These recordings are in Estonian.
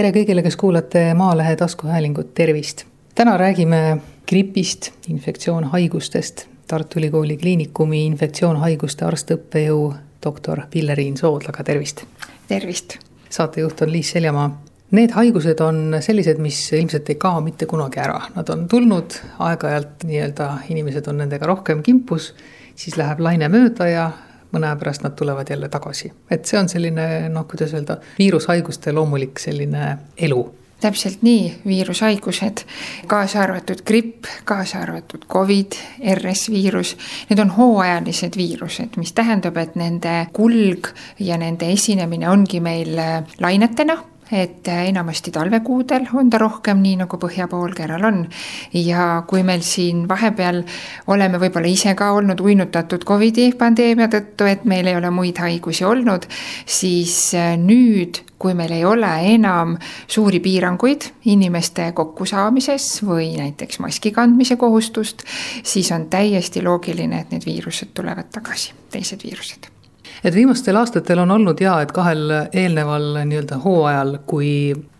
tere kõigile, kes kuulate Maalehe taskuhäälingut, tervist! täna räägime gripist, infektsioonhaigustest. Tartu Ülikooli Kliinikumi infektsioonhaiguste arst-õppejõu doktor Pille-Riin Soodlaga, tervist! tervist! saatejuht on Liis Seljamaa. Need haigused on sellised, mis ilmselt ei kao mitte kunagi ära, nad on tulnud aeg-ajalt nii-öelda, inimesed on nendega rohkem kimpus, siis läheb laine mööda ja mõne aja pärast nad tulevad jälle tagasi. et see on selline noh, kuidas öelda, viirushaiguste loomulik selline elu täpselt nii, viirushaigused, kaasa arvatud gripp, kaasa arvatud Covid, RS-viirus, need on hooajalised viirused, mis tähendab, et nende kulg ja nende esinemine ongi meil lainetena et enamasti talvekuudel on ta rohkem nii, nagu põhjapoolkeral on. ja kui meil siin vahepeal oleme võib-olla ise ka olnud uinutatud Covidi pandeemia tõttu, et meil ei ole muid haigusi olnud, siis äh, nüüd kui meil ei ole enam suuri piiranguid inimeste kokkusaamises või näiteks maski kandmise kohustust, siis on täiesti loogiline, et need viirused tulevad tagasi, teised viirused et viimastel aastatel on olnud jaa, et kahel eelneval nii-öelda hooajal, kui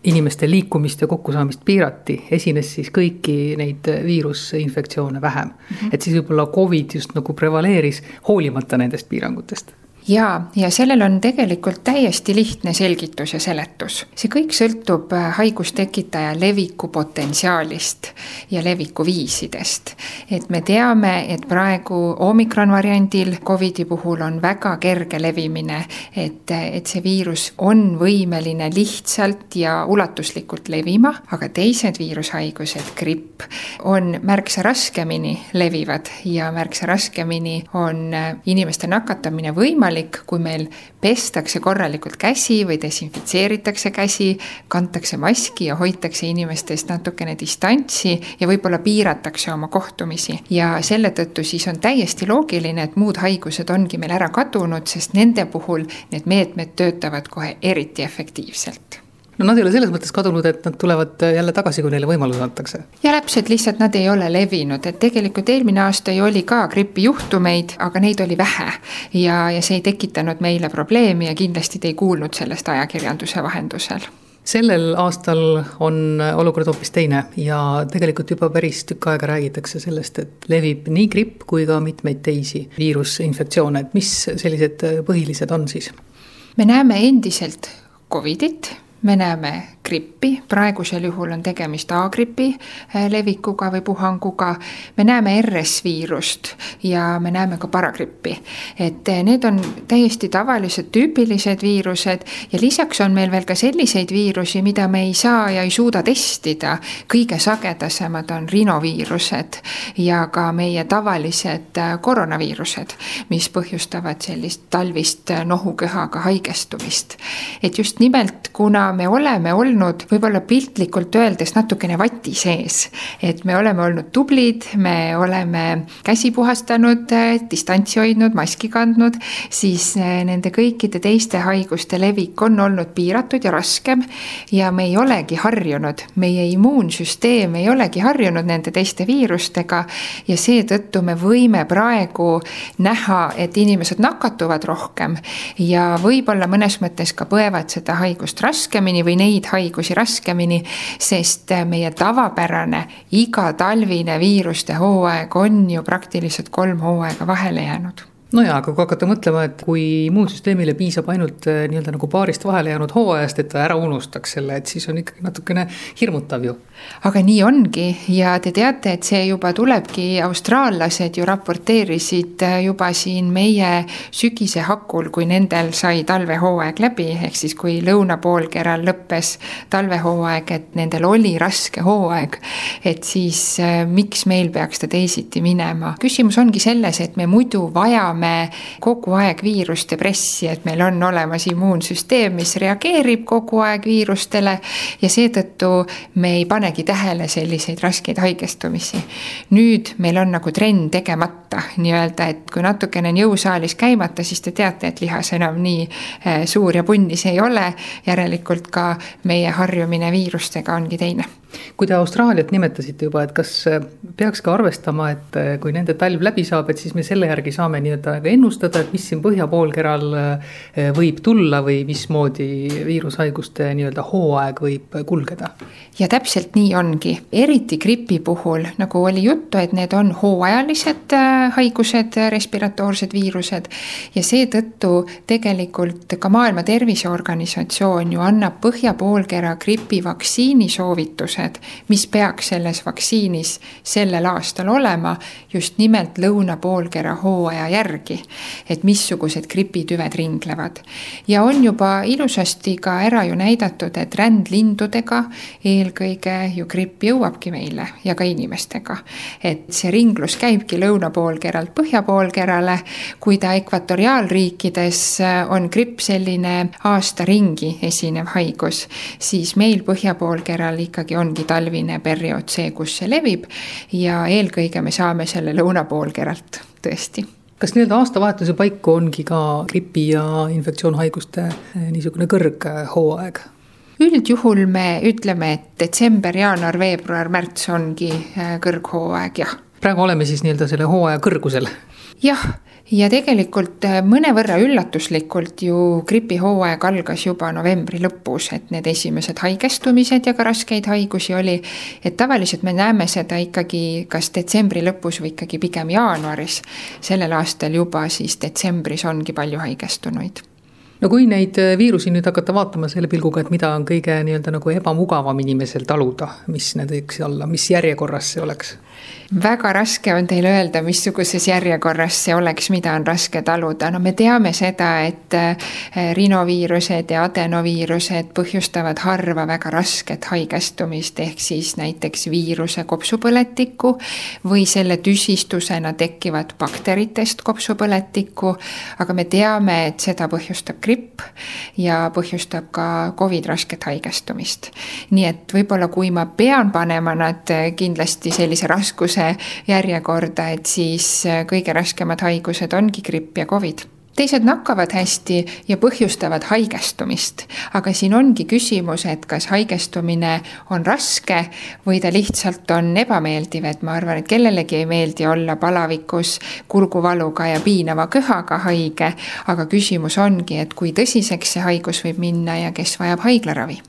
inimeste liikumist ja kokkusaamist piirati, esines siis kõiki neid viirusinfektsioone vähem mm. -hmm. et siis võib-olla Covid just nagu prevaleeris, hoolimata nendest piirangutest jaa, ja sellel on tegelikult täiesti lihtne selgitus ja seletus. see kõik sõltub äh, haigustekitaja leviku potentsiaalist ja leviku viisidest. et me teame, et praegu omikron variandil Covidi puhul on väga kerge levimine, et, et see viirus on võimeline lihtsalt ja ulatuslikult levima, aga teised viirushaigused, gripp, on märksa raskemini levivad ja märksa raskemini on äh, inimeste nakatamine võimalik võimalik, kui meil pestakse korralikult käsi või desinfitseeritakse käsi, kantakse maski ja hoitakse inimestest natukene distantsi ja võib-olla piiratakse oma kohtumisi. ja selle tõttu siis on täiesti loogiline, et muud haigused ongi meil ära kadunud, sest nende puhul need meetmed töötavad kohe eriti efektiivselt no nad ei ole selles mõttes kadunud, et nad tulevad jälle tagasi, kui neile võimalus antakse. ja täpselt, lihtsalt nad ei ole levinud, et tegelikult eelmine aasta ju oli ka gripijuhtumeid, aga neid oli vähe. ja, ja see ei tekitanud meile probleemi ja kindlasti te ei kuulnud sellest ajakirjanduse vahendusel sellel aastal on olukord hoopis teine ja tegelikult juba päris tükk aega räägitakse sellest, et levib nii gripp kui ka mitmeid teisi viirusinfektsioone, et mis sellised põhilised on siis? me näeme endiselt Covidit me näeme grippi, praegusel juhul on tegemist A-gripi äh, levikuga või puhanguga. me näeme RS-viirust ja me näeme ka paragrippi. et äh, need on täiesti tavalised tüüpilised viirused ja lisaks on meil veel ka selliseid viirusi, mida me ei saa ja ei suuda testida. kõige sagedasemad on rinoviirused ja ka meie tavalised äh, koroonaviirused, mis põhjustavad sellist talvist nohuköhaga haigestumist. et just nimelt, kuna me oleme olnud võib-olla piltlikult öeldes natukene vati sees. et me oleme olnud tublid, me oleme käsi puhastanud, distantsi hoidnud, maski kandnud, siis eh, nende kõikide teiste haiguste levik on olnud piiratud ja raskem. ja me ei olegi harjunud, meie immuunsüsteem ei olegi harjunud nende teiste viirustega ja seetõttu me võime praegu näha, et inimesed nakatuvad rohkem ja võib-olla mõnes mõttes ka põevad seda haigust raskem raskemini või neid haigusi raskemini, sest meie tavapärane igatalvine viiruste hooaeg on ju praktiliselt kolm hooaega vahele jäänud nojaa, aga kui hakata mõtlema, et kui immuunsüsteemile piisab ainult äh, nii-öelda nagu paarist vahele jäänud hooajast, et ta ära unustaks selle, et siis on ikkagi natukene hirmutav ju. Aga nii ongi. Ja te teate, et see juba tulebki, austraallased ju raporteerisid äh, juba siin meie sügise hakul, kui nendel sai talvehooaeg läbi, ehk siis kui lõunapoolkeral lõppes talvehooaeg, et nendel oli raske hooaeg. et siis äh, miks meil peaks ta teisiti minema, küsimus ongi selles, et me muidu vajame kogu aeg viirust ja pressi, et meil on olemas immuunsüsteem, mis reageerib kogu aeg viirustele. Ja seetõttu me ei panegi tähele selliseid raskeid haigestumisi. nüüd meil on nagu trenn tegemata nii-öelda, et kui natukene on jõusaalis käimata, siis te teate, et lihas enam nii eh, suur ja punnis ei ole. järelikult ka meie harjumine viirustega ongi teine kui te Austraaliat nimetasite juba, et kas äh, peaks ka arvestama, et äh, kui nende talv läbi saab, et siis me selle järgi saame nii-öelda ennustada, et mis siin põhjapoolkeral äh, võib tulla või mismoodi viirushaiguste nii-öelda hooaeg võib kulgeda? ja täpselt nii ongi, eriti gripi puhul, nagu oli juttu, et need on hooajalised haigused, respiratoorsed viirused ja seetõttu tegelikult ka Maailma Terviseorganisatsioon ju annab põhjapoolkera gripivaktsiini soovituse tingimused, mis peaks selles vaktsiinis sellel aastal olema just nimelt lõunapoolkera hooaja järgi. et missugused gripitüved ringlevad. ja on juba ilusasti ka ära ju näidatud, et rändlindudega eelkõige ju gripp jõuabki meile ja ka inimestega. et see ringlus käibki lõunapoolkeralt põhjapoolkerale, kui ta ekvatoriaalriikides on gripp selline aasta ringi esinev haigus, siis meil põhjapoolkeral ikkagi on ongi talvine periood see, kus see levib ja eelkõige me saame selle lõunapoolkeralt, tõesti kas nii-öelda aastavahetuse paiku ongi ka gripi ja infektsioonhaiguste eh, niisugune kõrghooaeg? üldjuhul me ütleme, et detsember, jaanuar, veebruar, märts ongi eh, kõrghooaeg, jah. praegu oleme siis nii-öelda selle hooaja kõrgusel? jah ja tegelikult äh, mõnevõrra üllatuslikult ju gripihooaeg algas juba novembri lõpus, et need esimesed haigestumised ja ka raskeid haigusi oli. et tavaliselt me näeme seda ikkagi kas detsembri lõpus või ikkagi pigem jaanuaris. sellel aastal juba siis detsembris ongi palju haigestunuid no kui neid äh, viirusi nüüd hakata vaatama selle pilguga, et mida on kõige nii-öelda nagu ebamugavam inimesel taluda, mis need võiks olla, mis järjekorras see oleks? Väga raske on teil öelda, missuguses järjekorras see oleks, mida on raske taluda, no me teame seda, et äh, rinoviirused ja adenoviirused põhjustavad harva väga rasket haigestumist, ehk siis näiteks viiruse kopsupõletikku või selle tüsistusena tekkivat bakteritest kopsupõletikku, aga me teame, et seda põhjustab gripp ja põhjustab ka Covid rasket haigestumist. nii et võib-olla kui ma pean panema nad kindlasti sellise raskuse järjekorda, et siis äh, kõige raskemad haigused ongi gripp ja Covid. Teised nakkavad hästi ja põhjustavad haigestumist, aga siin ongi küsimus, et kas haigestumine on raske või ta lihtsalt on ebameeldiv, et ma arvan, et kellelegi ei meeldi olla palavikus kurguvaluga ja piinava köhaga haige, aga küsimus ongi, et kui tõsiseks see haigus võib minna ja kes vajab haiglaravi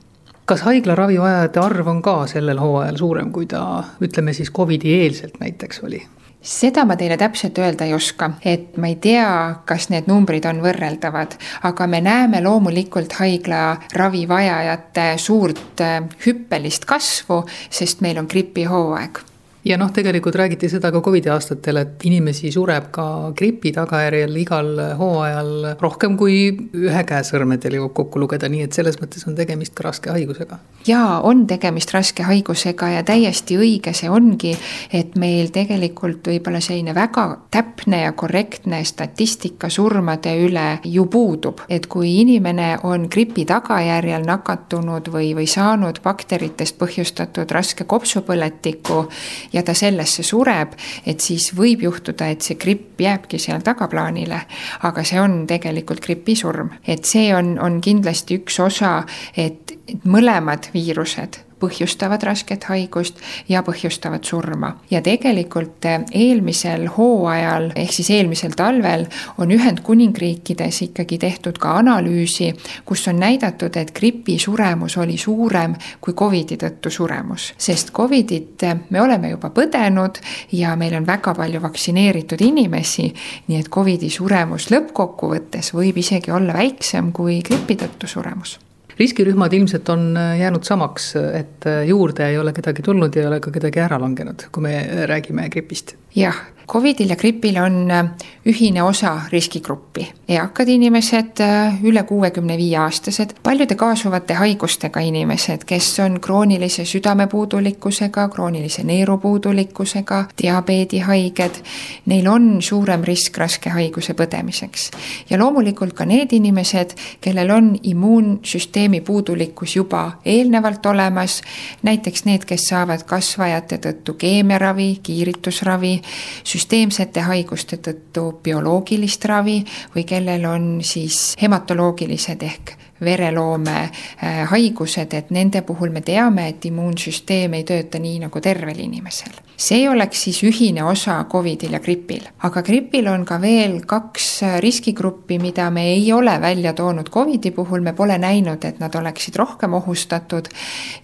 kas haiglaravi vajajate arv on ka sellel hooajal suurem, kui ta ütleme siis Covidi eelselt näiteks oli? seda ma teile täpselt öelda ei oska, et ma ei tea, kas need numbrid on võrreldavad, aga me näeme loomulikult haiglaravi vajajate suurt äh, hüppelist kasvu, sest meil on gripihooaeg ja noh, tegelikult räägiti seda ka Covidi aastatel, et inimesi sureb ka gripi tagajärjel igal hooajal rohkem kui ühe käe sõrmedel jõuab kokku lugeda, nii et selles mõttes on tegemist ka raske haigusega. jaa, on tegemist raske haigusega ja täiesti õige see ongi, et meil tegelikult võib-olla selline väga täpne ja korrektne statistika surmade üle ju puudub. et kui inimene on gripi tagajärjel nakatunud või, või saanud bakteritest põhjustatud raske kopsupõletiku ja ta sellesse sureb, et siis võib juhtuda, et see gripp jääbki seal tagaplaanile. aga see on tegelikult gripisurm, et see on, on kindlasti üks osa, et, mõlemad viirused põhjustavad rasket haigust ja põhjustavad surma. ja tegelikult eh, eelmisel hooajal ehk siis eelmisel talvel on Ühendkuningriikides ikkagi tehtud ka analüüsi, kus on näidatud, et gripi suremus oli suurem kui Covidi tõttu suremus, sest Covidit eh, me oleme juba põdenud ja meil on väga palju vaktsineeritud inimesi, nii et Covidi suremus lõppkokkuvõttes võib isegi olla väiksem kui gripi tõttu suremus riskirühmad ilmselt on äh, jäänud samaks, et äh, juurde ei ole kedagi tulnud ei ole ka kedagi ära langenud, kui me räägime gripist. Jah, Covidil ja gripil on äh, ühine osa riskigruppi, eakad inimesed, äh, üle kuuekümne viie aastased, paljude kaasuvate haigustega inimesed, kes on kroonilise südamepuudulikkusega, kroonilise neerupuudulikkusega, diabeedihaiged, neil on suurem risk raske haiguse põdemiseks. ja loomulikult ka need inimesed, kellel on immuunsüsteemi puudulikkus juba eelnevalt olemas, näiteks need, kes saavad kasvajate tõttu keemiaravi, kiiritusravi, süsteemsete haiguste tõttu bioloogilist ravi või kellel on siis hematoloogilised ehk vereloome äh, haigused, et nende puhul me teame, et immuunsüsteem ei tööta nii nagu tervel inimesel. see oleks siis ühine osa Covidil ja gripil, aga gripil on ka veel kaks riskigruppi, mida me ei ole välja toonud Covidi puhul, me pole näinud, et nad oleksid rohkem ohustatud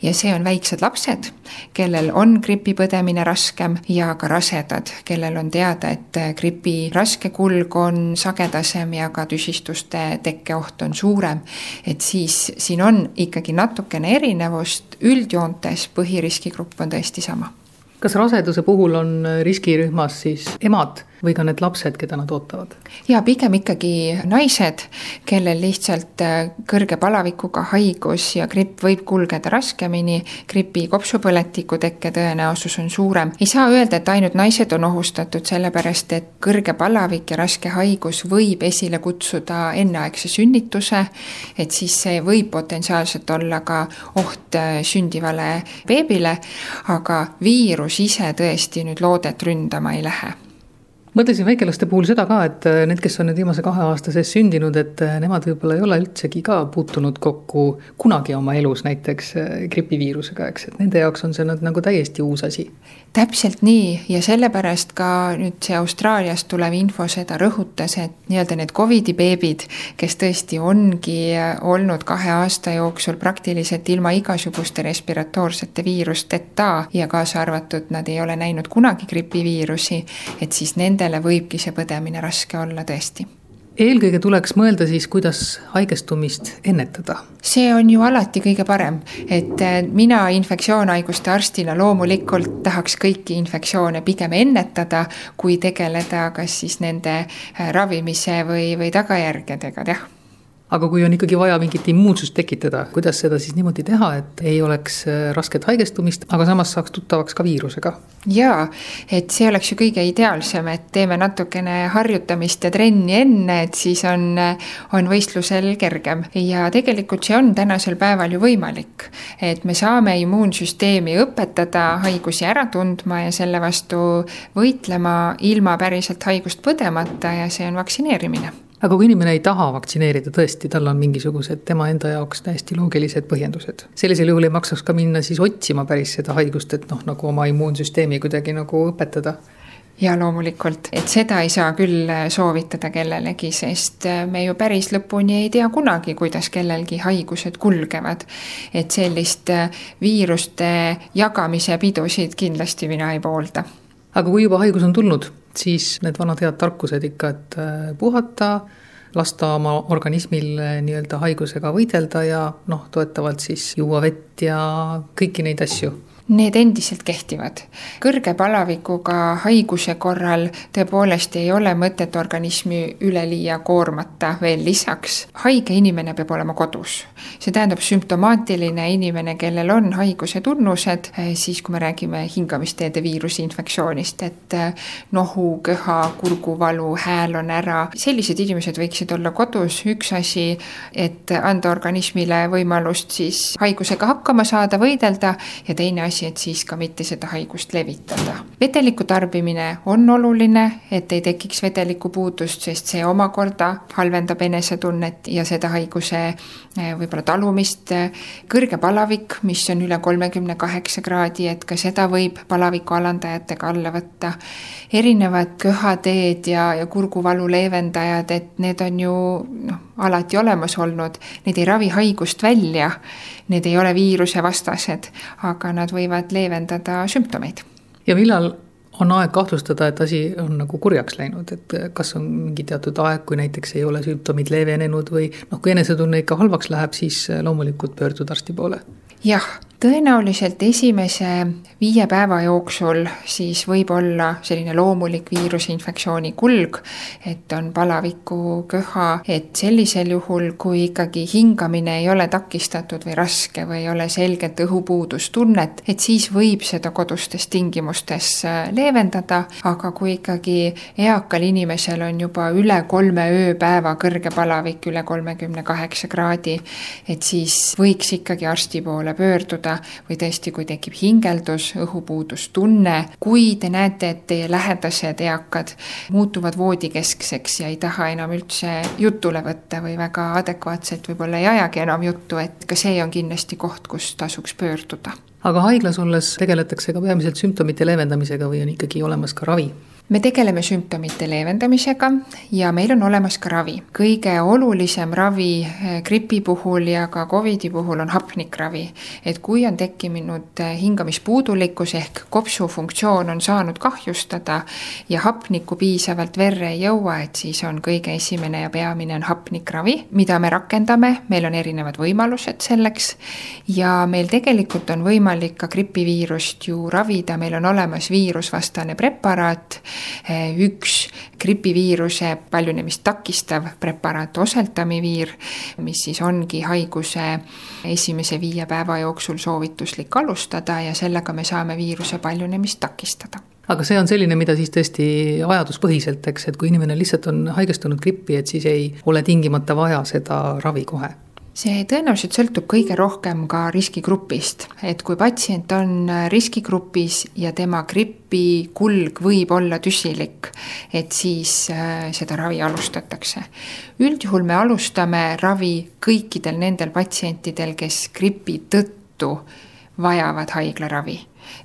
ja see on väiksed lapsed, kellel on gripi põdemine raskem ja ka rasedad, kellel on teada, et gripi raske kulg on sagedasem ja ka tüsistuste tekkeoht on suurem. Et siis siin on ikkagi natukene erinevust, üldjoontes põhiriskigrupp on tõesti sama kas raseduse puhul on riskirühmas siis emad või ka need lapsed, keda nad ootavad? jaa, pigem ikkagi naised, kellel lihtsalt äh, kõrge palavikuga haigus ja gripp võib kulgeda raskemini, gripi kopsupõletiku tekke tõenäosus on suurem. ei saa öelda, et ainult naised on ohustatud, sellepärast et kõrge palavik ja raske haigus võib esile kutsuda enneaegse sünnituse, et siis see võib potentsiaalselt olla ka oht äh, sündivale beebile, aga viirus ise tõesti nüüd loodet ründama ei lähe mõtlesin väikelaste puhul seda ka, et äh, need, kes on nüüd viimase kahe aasta sees sündinud, et äh, nemad võib-olla ei ole üldsegi ka puutunud kokku kunagi oma elus näiteks äh, gripiviirusega, eks, et nende jaoks on see nüüd nagu täiesti uus asi. täpselt nii ja sellepärast ka nüüd see Austraaliast tulev info seda rõhutas, et nii-öelda need Covidi beebid, kes tõesti ongi olnud kahe aasta jooksul praktiliselt ilma igasuguste respiratoorsete viirusteta ja kaasa arvatud nad ei ole näinud kunagi gripiviirusi, et siis nende nendele võibki see põdemine raske olla tõesti eelkõige tuleks mõelda siis, kuidas haigestumist ennetada. see on ju alati kõige parem, et äh, mina infektsioonhaiguste arstina loomulikult tahaks kõiki infektsioone pigem ennetada, kui tegeleda kas siis nende äh, ravimise või, või tagajärgedega, jah aga kui on ikkagi vaja mingit immuunsust tekitada, kuidas seda siis niimoodi teha, et ei oleks äh, rasket haigestumist, aga samas saaks tuttavaks ka viirusega? jaa, et see oleks ju kõige ideaalsem, et teeme natukene harjutamist ja trenni enne, et siis on, on võistlusel kergem. ja tegelikult see on tänasel päeval ju võimalik. et me saame immuunsüsteemi õpetada haigusi ära tundma ja selle vastu võitlema ilma päriselt haigust põdemata ja see on vaktsineerimine aga kui inimene ei taha vaktsineerida, tõesti, tal on mingisugused tema enda jaoks täiesti loogilised põhjendused. sellisel juhul ei maksaks ka minna siis otsima päris seda haigust, et noh, nagu oma immuunsüsteemi kuidagi nagu õpetada ja loomulikult, et seda ei saa küll soovitada kellelegi, sest me ju päris lõpuni ei tea kunagi, kuidas kellelgi haigused kulgevad. et sellist viiruste jagamise pidusid kindlasti mina ei poolda. aga kui juba haigus on tulnud, siis need vanad head tarkused ikka, et äh, puhata, lasta oma organismil äh, nii-öelda haigusega võidelda ja noh, toetavalt siis juua vett ja kõiki neid asju Need endiselt kehtivad. kõrge palavikuga haiguse korral tõepoolest ei ole mõtet organismi üleliia koormata veel lisaks. haige inimene peab olema kodus. see tähendab sümptomaatiline inimene, kellel on haiguse tunnused, eh, siis kui me räägime hingamisteede viirusinfektsioonist, et eh, nohu, köha, kurguvalu, hääl on ära, sellised inimesed võiksid olla kodus, üks asi, et anda organismile võimalust siis haigusega hakkama saada, võidelda ja teine asi, et siis ka mitte seda haigust levitada. vedeliku tarbimine on oluline, et ei tekiks vedelikupuudust, sest see omakorda halvendab enesetunnet ja seda haiguse eh, võib-olla talumist. kõrge palavik, mis on üle kolmekümne kaheksa kraadi, et ka seda võib palaviku alandajatega alla võtta. erinevad köhateed ja, ja kurguvalu leevendajad, et need on ju noh, alati olemas olnud, need ei ravi haigust välja need ei ole viirusevastased, aga nad võivad leevendada sümptomeid. ja millal on aeg kahtlustada, et asi on nagu kurjaks läinud, et kas on mingi teatud aeg, kui näiteks ei ole sümptomid leevenenud või noh, kui enesetunne ikka halvaks läheb, siis loomulikult pöörduda arsti poole? jah tõenäoliselt esimese viie päeva jooksul siis võib olla selline loomulik viirusinfektsiooni kulg, et on palaviku, köha, et sellisel juhul, kui ikkagi hingamine ei ole takistatud või raske või ei ole selget õhupuudustunnet, et siis võib seda kodustes tingimustes äh, leevendada, aga kui ikkagi eakal inimesel on juba üle kolme ööpäeva kõrge palavik, üle kolmekümne kaheksa kraadi, et siis võiks ikkagi arsti poole pöörduda, pöörduda või tõesti, kui tekib hingeldus, õhupuudustunne, kui te näete, et teie lähedased eakad muutuvad voodikeskseks ja ei taha enam üldse jutule võtta või väga adekvaatselt võib-olla ei ajagi enam juttu, et ka see on kindlasti koht, kus tasuks pöörduda aga haiglas olles tegeletakse ka peamiselt sümptomite leevendamisega või on ikkagi olemas ka ravi? Me tegeleme sümptomite leevendamisega ja meil on olemas ka ravi. kõige olulisem ravi eh, gripi puhul ja ka Covidi puhul on hapnikravi. et kui on tekkinud eh, hingamispuudulikkus ehk kopsufunktsioon on saanud kahjustada ja hapnikku piisavalt verre ei jõua, et siis on kõige esimene ja peamine on hapnikravi, mida me rakendame, meil on erinevad võimalused selleks ja meil tegelikult on võimalik ka gripiviirust ju ravida, meil on olemas viirusvastane preparaat üks gripiviiruse paljunemist takistav preparaat, oseltamiviir, mis siis ongi haiguse esimese viie päeva jooksul soovituslik alustada ja sellega me saame viiruse paljunemist takistada. Aga see on selline, mida siis tõesti vajaduspõhiselt, eks, et kui inimene lihtsalt on haigestunud grippi, et siis ei ole tingimata vaja seda ravi kohe see tõenäoliselt sõltub kõige rohkem ka riskigrupist, et kui patsient on riskigrupis ja tema gripi kulg võib olla tüsilik, et siis äh, seda ravi alustatakse. üldjuhul me alustame ravi kõikidel nendel patsientidel, kes gripi tõttu vajavad haiglaravi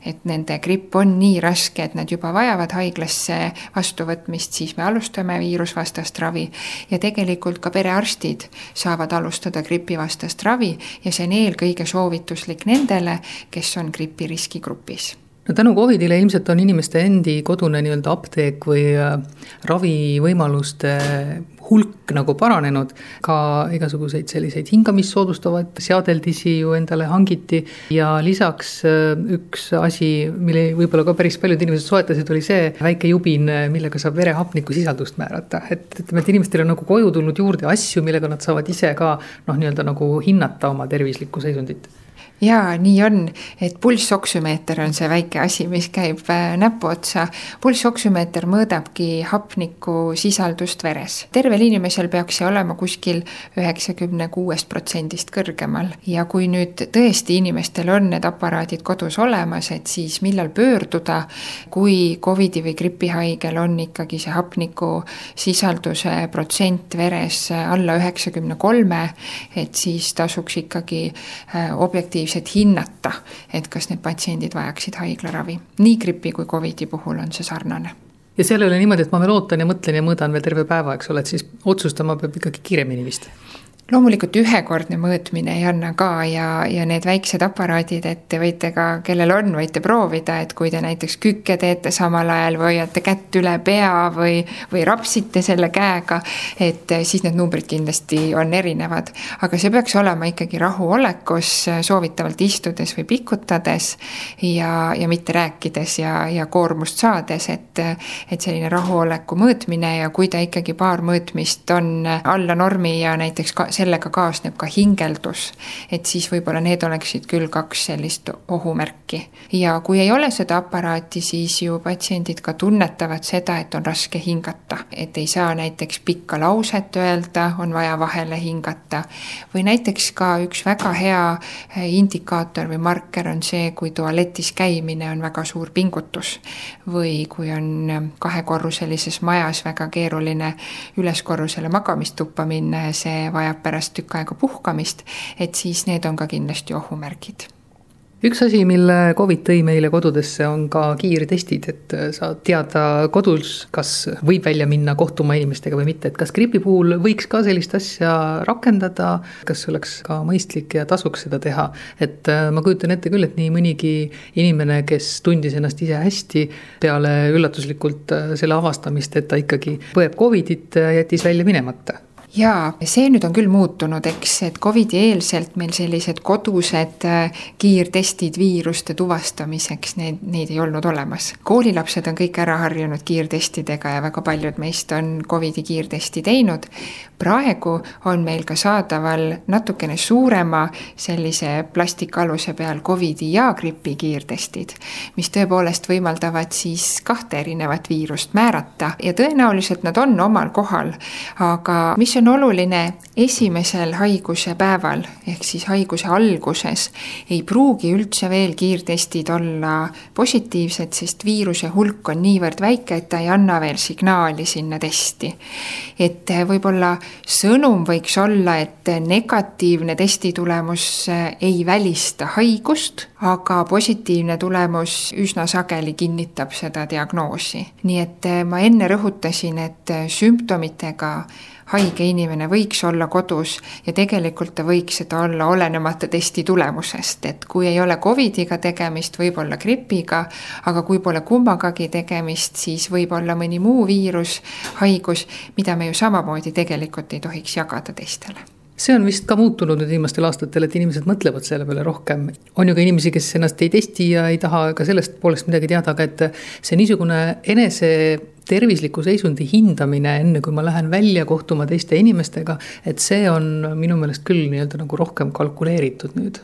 et nende gripp on nii raske, et nad juba vajavad haiglasse vastuvõtmist, siis me alustame viirusvastast ravi. ja tegelikult ka perearstid saavad alustada gripivastast ravi ja see on eelkõige soovituslik nendele, kes on gripi riskigrupis no tänu Covidile ilmselt on inimeste endi kodune nii-öelda apteek või äh, ravivõimaluste hulk nagu paranenud, ka igasuguseid selliseid hingamist soodustavaid seadeldisi ju endale hangiti. Ja lisaks äh, üks asi, mille võib-olla ka päris paljud inimesed soetasid, oli see väike jubin, millega saab verehapniku sisaldust määrata, et ütleme, et inimestel on nagu koju tulnud juurde asju, millega nad saavad ise ka noh, nii-öelda nagu hinnata oma tervislikku seisundit jaa, nii on, et pulssoksümeeter on see väike asi, mis käib äh, näpuotsa. pulssoksümeeter mõõdabki hapniku sisaldust veres. tervel inimesel peaks see olema kuskil üheksakümne kuuest protsendist kõrgemal ja kui nüüd tõesti inimestel on need aparaadid kodus olemas, et siis millal pöörduda, kui Covidi või gripihaigel on ikkagi see hapniku sisalduse protsent veres alla üheksakümne kolme, et siis tasuks ikkagi äh, objektiivselt objektiivselt hinnata, et kas need patsiendid vajaksid haiglaravi. nii gripi kui Covidi puhul on see sarnane ja seal ei ole niimoodi, et ma veel ootan ja mõtlen ja mõõdan veel terve päeva, eks ole, et siis otsustama peab ikkagi kiiremini vist loomulikult ühekordne mõõtmine ei anna ka ja, ja need väiksed aparaadid, et te võite ka, kellel on, võite proovida, et kui te näiteks kükke teete samal ajal või hoiate kätt üle pea või, või rapsite selle käega, et siis need numbrid kindlasti on erinevad. aga see peaks olema ikkagi rahuolekus, soovitavalt istudes või pikutades ja, ja mitte rääkides ja, ja koormust saades, et, et selline rahuoleku mõõtmine ja kui ta ikkagi paar mõõtmist on alla normi ja näiteks ka sellega kaasneb ka hingeldus, et siis võib-olla need oleksid küll kaks sellist ohumärki. ja kui ei ole seda aparaati, siis ju patsiendid ka tunnetavad seda, et on raske hingata, et ei saa näiteks pikka lauset öelda, on vaja vahele hingata. või näiteks ka üks väga hea eh, indikaator või marker on see, kui tualetis käimine on väga suur pingutus või kui on eh, kahekorruselises majas väga keeruline üleskorrusele magamistuppa minna ja see vajab pärast tükk aega puhkamist, et siis need on ka kindlasti ohumärgid. Üks asi, mille Covid tõi meile kodudesse, on ka kiirtestid, et saad teada kodus, kas võib välja minna kohtuma inimestega või mitte, et kas gripi puhul võiks ka sellist asja rakendada, kas oleks ka mõistlik ja tasuks seda teha. et äh, ma kujutan ette küll, et nii mõnigi inimene, kes tundis ennast ise hästi peale üllatuslikult äh, selle avastamist, et ta ikkagi põeb Covidit, jättis välja minemata jaa, see nüüd on küll muutunud, eks, et Covidi eelselt meil sellised kodused äh, kiirtestid viiruste tuvastamiseks, need, neid ei olnud olemas. koolilapsed on kõik ära harjunud kiirtestidega ja väga paljud meist on Covidi kiirtesti teinud. Praegu on meil ka saadaval natukene suurema sellise plastikaluse peal Covidi ja gripi kiirtestid, mis tõepoolest võimaldavad siis kahte erinevat viirust määrata ja tõenäoliselt nad on omal kohal. aga mis on oluline, esimesel haiguse päeval ehk siis haiguse alguses ei pruugi üldse veel kiirtestid olla positiivsed, sest viiruse hulk on niivõrd väike, et ta ei anna veel signaali sinna testi. et võib-olla sõnum võiks olla, et negatiivne testi tulemus ei välista haigust, aga positiivne tulemus üsna sageli kinnitab seda diagnoosi. nii et ma enne rõhutasin, et sümptomitega haige inimene võiks olla kodus ja tegelikult ta võiks seda olla olenemata testi tulemusest, et kui ei ole Covidiga tegemist, võib olla gripiga, aga kui pole kummagagi tegemist, siis võib olla mõni muu viirus, haigus, mida me ju samamoodi tegelikult ei tohiks jagada teistele see on vist ka muutunud nüüd viimastel aastatel, et inimesed mõtlevad selle peale rohkem. on ju ka inimesi, kes ennast ei testi ja ei taha ka sellest poolest midagi teada, aga et see niisugune enese tervisliku seisundi hindamine, enne kui ma lähen välja kohtuma teiste inimestega, et see on minu meelest küll nii-öelda nagu rohkem kalkuleeritud nüüd.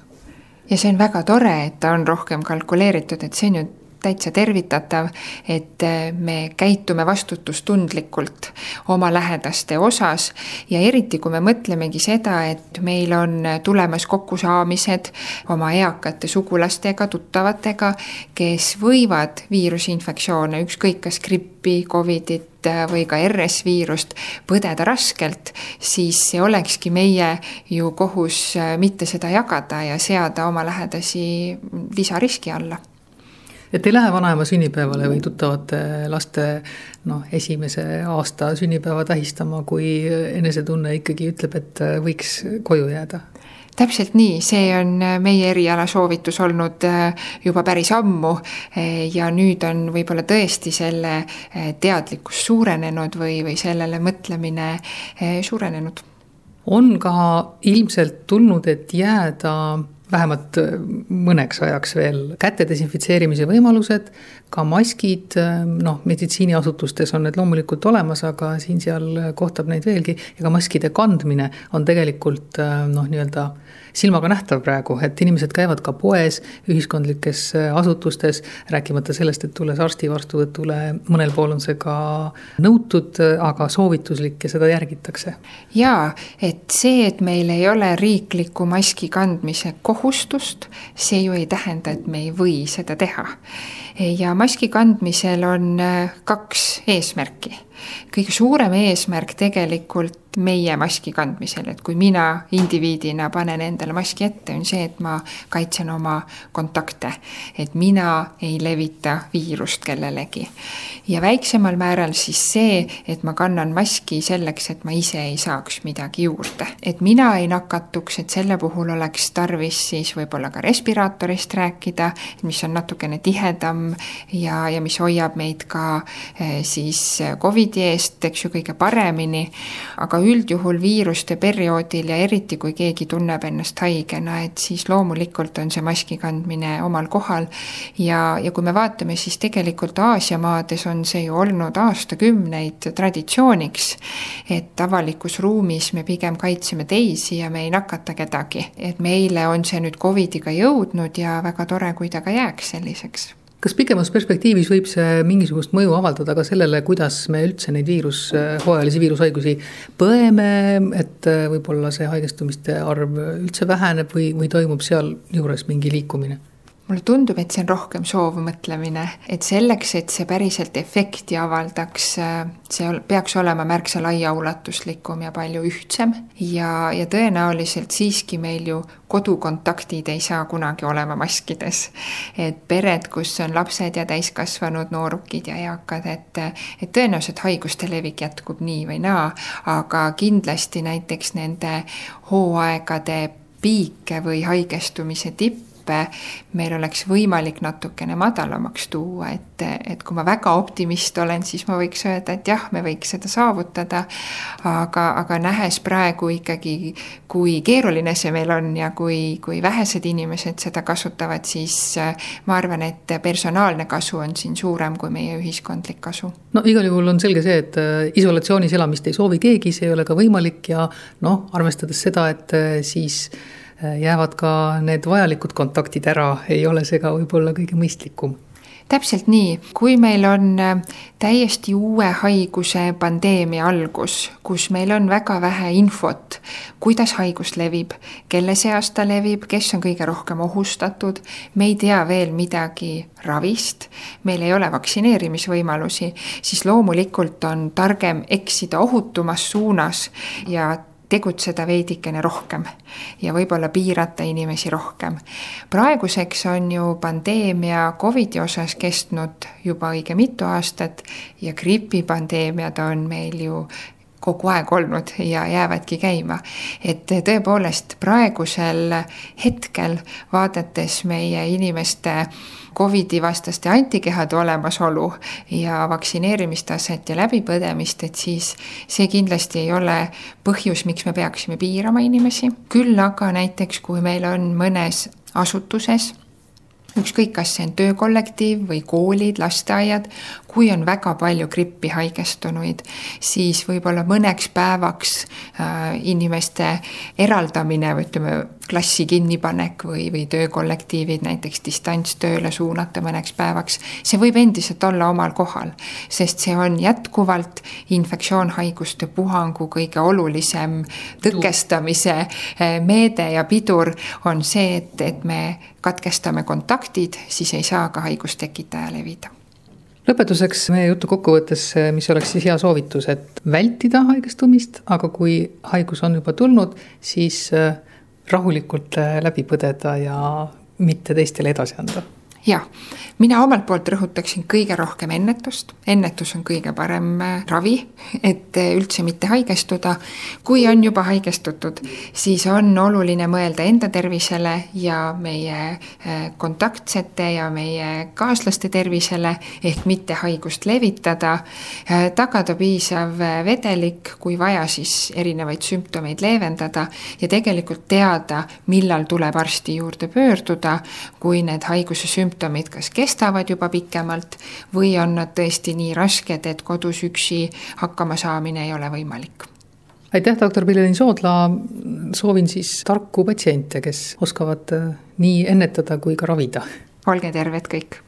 ja see on väga tore, et ta on rohkem kalkuleeritud, et see on ju täitsa tervitatav, et äh, me käitume vastutustundlikult oma lähedaste osas. Ja eriti, kui me mõtlemegi seda, et meil on tulemas kokkusaamised oma eakate sugulastega, tuttavatega, kes võivad viirusinfektsioone, ükskõik kas grippi, Covidit äh, või ka RS-viirust põdeda raskelt, siis see olekski meie ju kohus äh, mitte seda jagada ja seada oma lähedasi lisariski alla et ei lähe vanaema sünnipäevale või tuttavate laste noh, esimese aasta sünnipäeva tähistama, kui enesetunne ikkagi ütleb, et võiks koju jääda. Täpselt nii, see on meie eriala soovitus olnud äh, juba päris ammu. Äh, ja nüüd on võib-olla tõesti selle äh, teadlikkus suurenenud või, või sellele mõtlemine suurenenud. on ka ilmselt tulnud, et jääda vähemalt äh, mõneks ajaks veel. Käte desinfitseerimise võimalused, ka maskid, noh, meditsiiniasutustes on need loomulikult olemas, aga siin-seal kohtab neid veelgi ja ka maskide kandmine on tegelikult noh, nii-öelda silmaga nähtav praegu, et inimesed käivad ka poes, ühiskondlikes asutustes, rääkimata sellest, et tulles arsti vastuvõtule, mõnel pool on see ka nõutud, aga soovituslik ja seda järgitakse. jaa, et see, et meil ei ole riiklikku maski kandmise kohustust, see ju ei tähenda, et me ei või seda teha. ja maski kandmisel on äh, kaks eesmärki. Kõige suurem eesmärk tegelikult meie maski kandmisel, et kui mina indiviidina panen endale maski ette, on see, et ma kaitsen oma kontakte. et mina ei levita viirust kellelegi. ja väiksemal määral siis see, et ma kannan maski selleks, et ma ise ei saaks midagi juurde. et mina ei nakatuks, et selle puhul oleks tarvis siis võib-olla ka respiraatorist rääkida, mis on natukene tihedam ja, ja mis hoiab meid ka eh, siis Covidi eest, eks ju, kõige paremini, aga üldjuhul viiruste perioodil ja eriti, kui keegi tunneb ennast haigena, et siis loomulikult on see maski kandmine omal kohal. ja, ja kui me vaatame, siis tegelikult Aasia maades on see ju olnud aastakümneid traditsiooniks, et avalikus ruumis me pigem kaitseme teisi ja me ei nakata kedagi. et meile on see nüüd Covidiga jõudnud ja väga tore, kui ta ka jääks selliseks kas pikemas perspektiivis võib see mingisugust mõju avaldada ka sellele, kuidas me üldse neid viirus, hooajalisi viirushaigusi põeme, et äh, võib-olla see haigestumiste arv üldse väheneb või, või toimub sealjuures mingi liikumine? Mulle tundub, et see on rohkem soovmõtlemine, et selleks, et see päriselt efekti avaldaks, see peaks olema märksa laiaulatuslikum ja palju ühtsem ja, ja tõenäoliselt siiski meil ju kodukontaktid ei saa kunagi olema maskides. et pered, kus on lapsed ja täiskasvanud noorukid ja eakad, et, et tõenäoliselt haiguste levik jätkub nii või naa, aga kindlasti näiteks nende hooaegade piike või haigestumise tippe meil oleks võimalik natukene madalamaks tuua, et, et kui ma väga optimist olen, siis ma võiks öelda, et jah, me võiks seda saavutada. aga, aga nähes praegu ikkagi, kui keeruline see meil on ja kui, kui vähesed inimesed seda kasutavad, siis ma arvan, et personaalne kasu on siin suurem kui meie ühiskondlik kasu. no igal juhul on selge see, et äh, isolatsioonis elamist ei soovi keegi, see ei ole ka võimalik ja noh, arvestades seda, et äh, siis äh, jäävad ka need vajalikud kontaktid ära, ei ole see ka võib-olla kõige mõistlikum. Täpselt nii, kui meil on äh, täiesti uue haiguse pandeemia algus, kus meil on väga vähe infot, kuidas haigus levib, kelle seas ta levib, kes on kõige rohkem ohustatud, me ei tea veel midagi ravist, meil ei ole vaktsineerimisvõimalusi, siis loomulikult on targem eksida ohutumas suunas ja tegutseda veidikene rohkem ja võib-olla piirata inimesi rohkem. praeguseks on ju pandeemia Covidi osas kestnud juba õige mitu aastat ja gripipandeemiad on meil ju kogu aeg olnud ja jäävadki käima. et tõepoolest praegusel hetkel, vaadates meie inimeste Covidi vastaste antikehade olemasolu ja vaktsineerimistaset ja läbipõdemist, et siis see kindlasti ei ole põhjus, miks me peaksime piirama inimesi. küll aga näiteks, kui meil on mõnes asutuses ükskõik, kas see on töökollektiiv või koolid, lasteaiad, kui on väga palju grippi haigestunuid, siis võib-olla mõneks päevaks äh, inimeste eraldamine või ütleme, klassi kinnipanek või, või töökollektiivid näiteks distantstööle suunata mõneks päevaks, see võib endiselt olla omal kohal, sest see on jätkuvalt infektsioonhaiguste puhangu kõige olulisem tõkestamise äh, meede ja pidur on see, et, et me katkestame kontaktid, siis ei saa ka haigustekitaja levida. Lõpetuseks meie jutu kokkuvõttes, mis oleks siis hea soovitus, et vältida haigestumist, aga kui haigus on juba tulnud, siis äh, rahulikult äh, läbi põdeda ja mitte teistele edasi anda jah, mina omalt poolt rõhutaksin kõige rohkem ennetust, ennetus on kõige parem äh, ravi, et äh, üldse mitte haigestuda. kui on juba haigestutud, siis on oluline mõelda enda tervisele ja meie äh, kontaktsete ja meie kaaslaste tervisele, ehk mitte haigust levitada, tagada piisav vedelik, kui vaja, siis erinevaid sümptomeid leevendada ja tegelikult teada, millal tuleb arsti juurde pöörduda, kui need haiguse sümptomid sümptomid kas kestavad juba pikemalt või on nad tõesti nii rasked, et kodus üksi hakkama saamine ei ole võimalik? Aitäh, doktor Pillelin Soodla, soovin siis tarku patsiente, kes oskavad äh, nii ennetada kui ka ravida. olge terved kõik